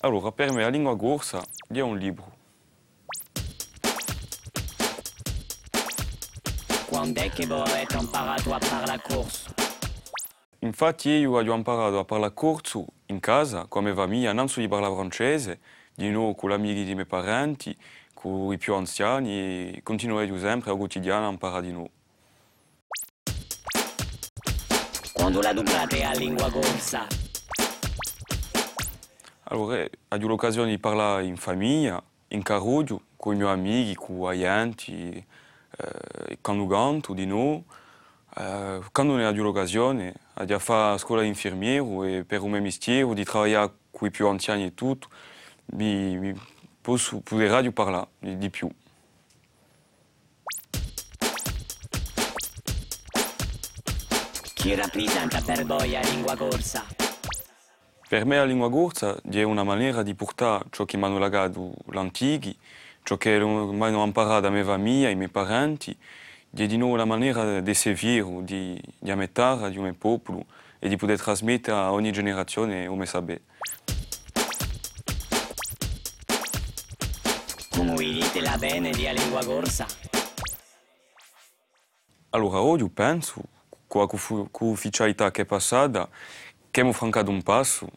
Allora, per me la lingua corsa è un libro. Quando è che voi avete imparato a parlare corso? Infatti io ho imparato a parlare corso in casa con mia famiglia, non solo di parlare francese, di nuovo con gli amici dei miei parenti, con i più anziani e continuerò sempre al quotidiano a imparare di nuovo. Quando la dublate a lingua corsa? Allora, ho l'occasione di parlare in famiglia, in carroggio, con i miei amici, con gli agenti, eh, quando canto di nuovo. Eh, quando ne ho l'occasione di fare scuola di infermiero e per un mio mestiere, di lavorare con i più anziani e tutto, mi, mi posso parlare di, di più. Chi rappresenta per voi la lingua corsa? Per me la lingua corsa è una maniera di portare ciò che mi hanno legato l'antichi, ciò che mi hanno imparato da mia famiglia, i miei parenti, è di nuovo una maniera di servire, di, di ammettere di un popolo e di poter trasmettere a ogni generazione come sapere. Come dite la bene di la lingua corsa? Allora, oggi penso, con la ufficialità che è passata, que o Franca d'un passo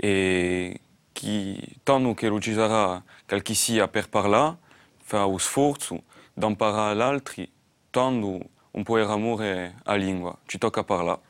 e qui, tant que l'utilizzerà quel qui sia per parlar, farà lo sforzo d'imparare l'altro, tant un po' amore alla lingua, ci tocca parlare.